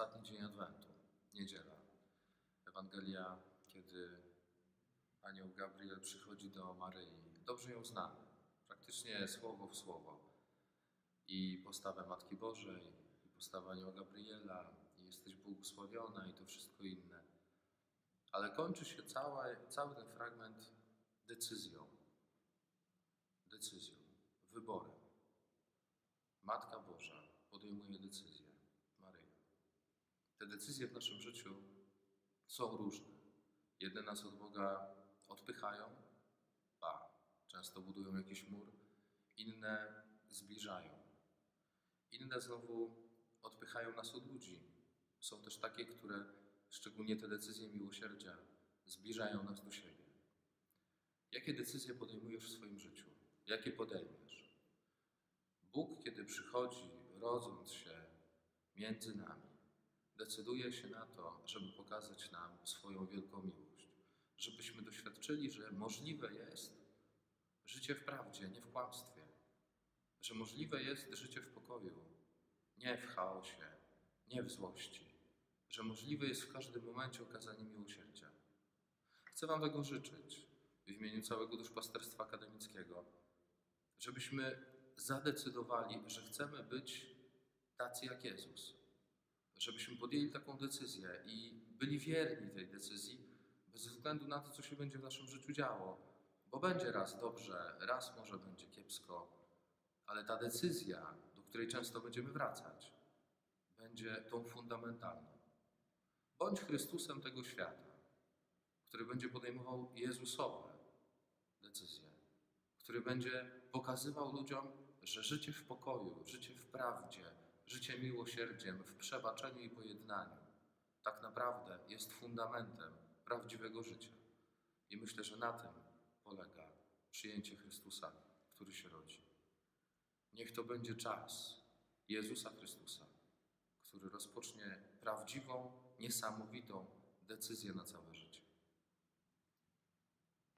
Ostatni dzień Adwentu, niedziela. Ewangelia, kiedy anioł Gabriel przychodzi do Maryi. Dobrze ją znamy, praktycznie słowo w słowo. I postawę Matki Bożej, i postawę anioła Gabriela, i jesteś błogosławiona, i to wszystko inne. Ale kończy się cała, cały ten fragment decyzją. Decyzją, wyborem. Matka Boża podejmuje decyzję. Te decyzje w naszym życiu są różne. Jedne nas od Boga odpychają, a często budują jakiś mur, inne zbliżają. Inne znowu odpychają nas od ludzi. Są też takie, które, szczególnie te decyzje miłosierdzia, zbliżają nas do siebie. Jakie decyzje podejmujesz w swoim życiu? Jakie podejmiesz? Bóg, kiedy przychodzi, rodząc się między nami, decyduje się na to, żeby pokazać nam swoją wielką miłość. Żebyśmy doświadczyli, że możliwe jest życie w prawdzie, nie w kłamstwie. Że możliwe jest życie w pokoju, nie w chaosie, nie w złości. Że możliwe jest w każdym momencie okazanie miłosierdzia. Chcę Wam tego życzyć w imieniu całego duszpasterstwa akademickiego, żebyśmy zadecydowali, że chcemy być tacy jak Jezus. Żebyśmy podjęli taką decyzję i byli wierni tej decyzji, bez względu na to, co się będzie w naszym życiu działo. Bo będzie raz dobrze, raz może będzie kiepsko, ale ta decyzja, do której często będziemy wracać, będzie tą fundamentalną. Bądź Chrystusem tego świata, który będzie podejmował Jezusowe decyzje, który będzie pokazywał ludziom, że życie w pokoju, życie w prawdzie, życie miłosierdziem, w przebaczeniu i pojednaniu tak naprawdę jest fundamentem prawdziwego życia. I myślę, że na tym polega przyjęcie Chrystusa, który się rodzi. Niech to będzie czas Jezusa Chrystusa, który rozpocznie prawdziwą, niesamowitą decyzję na całe życie.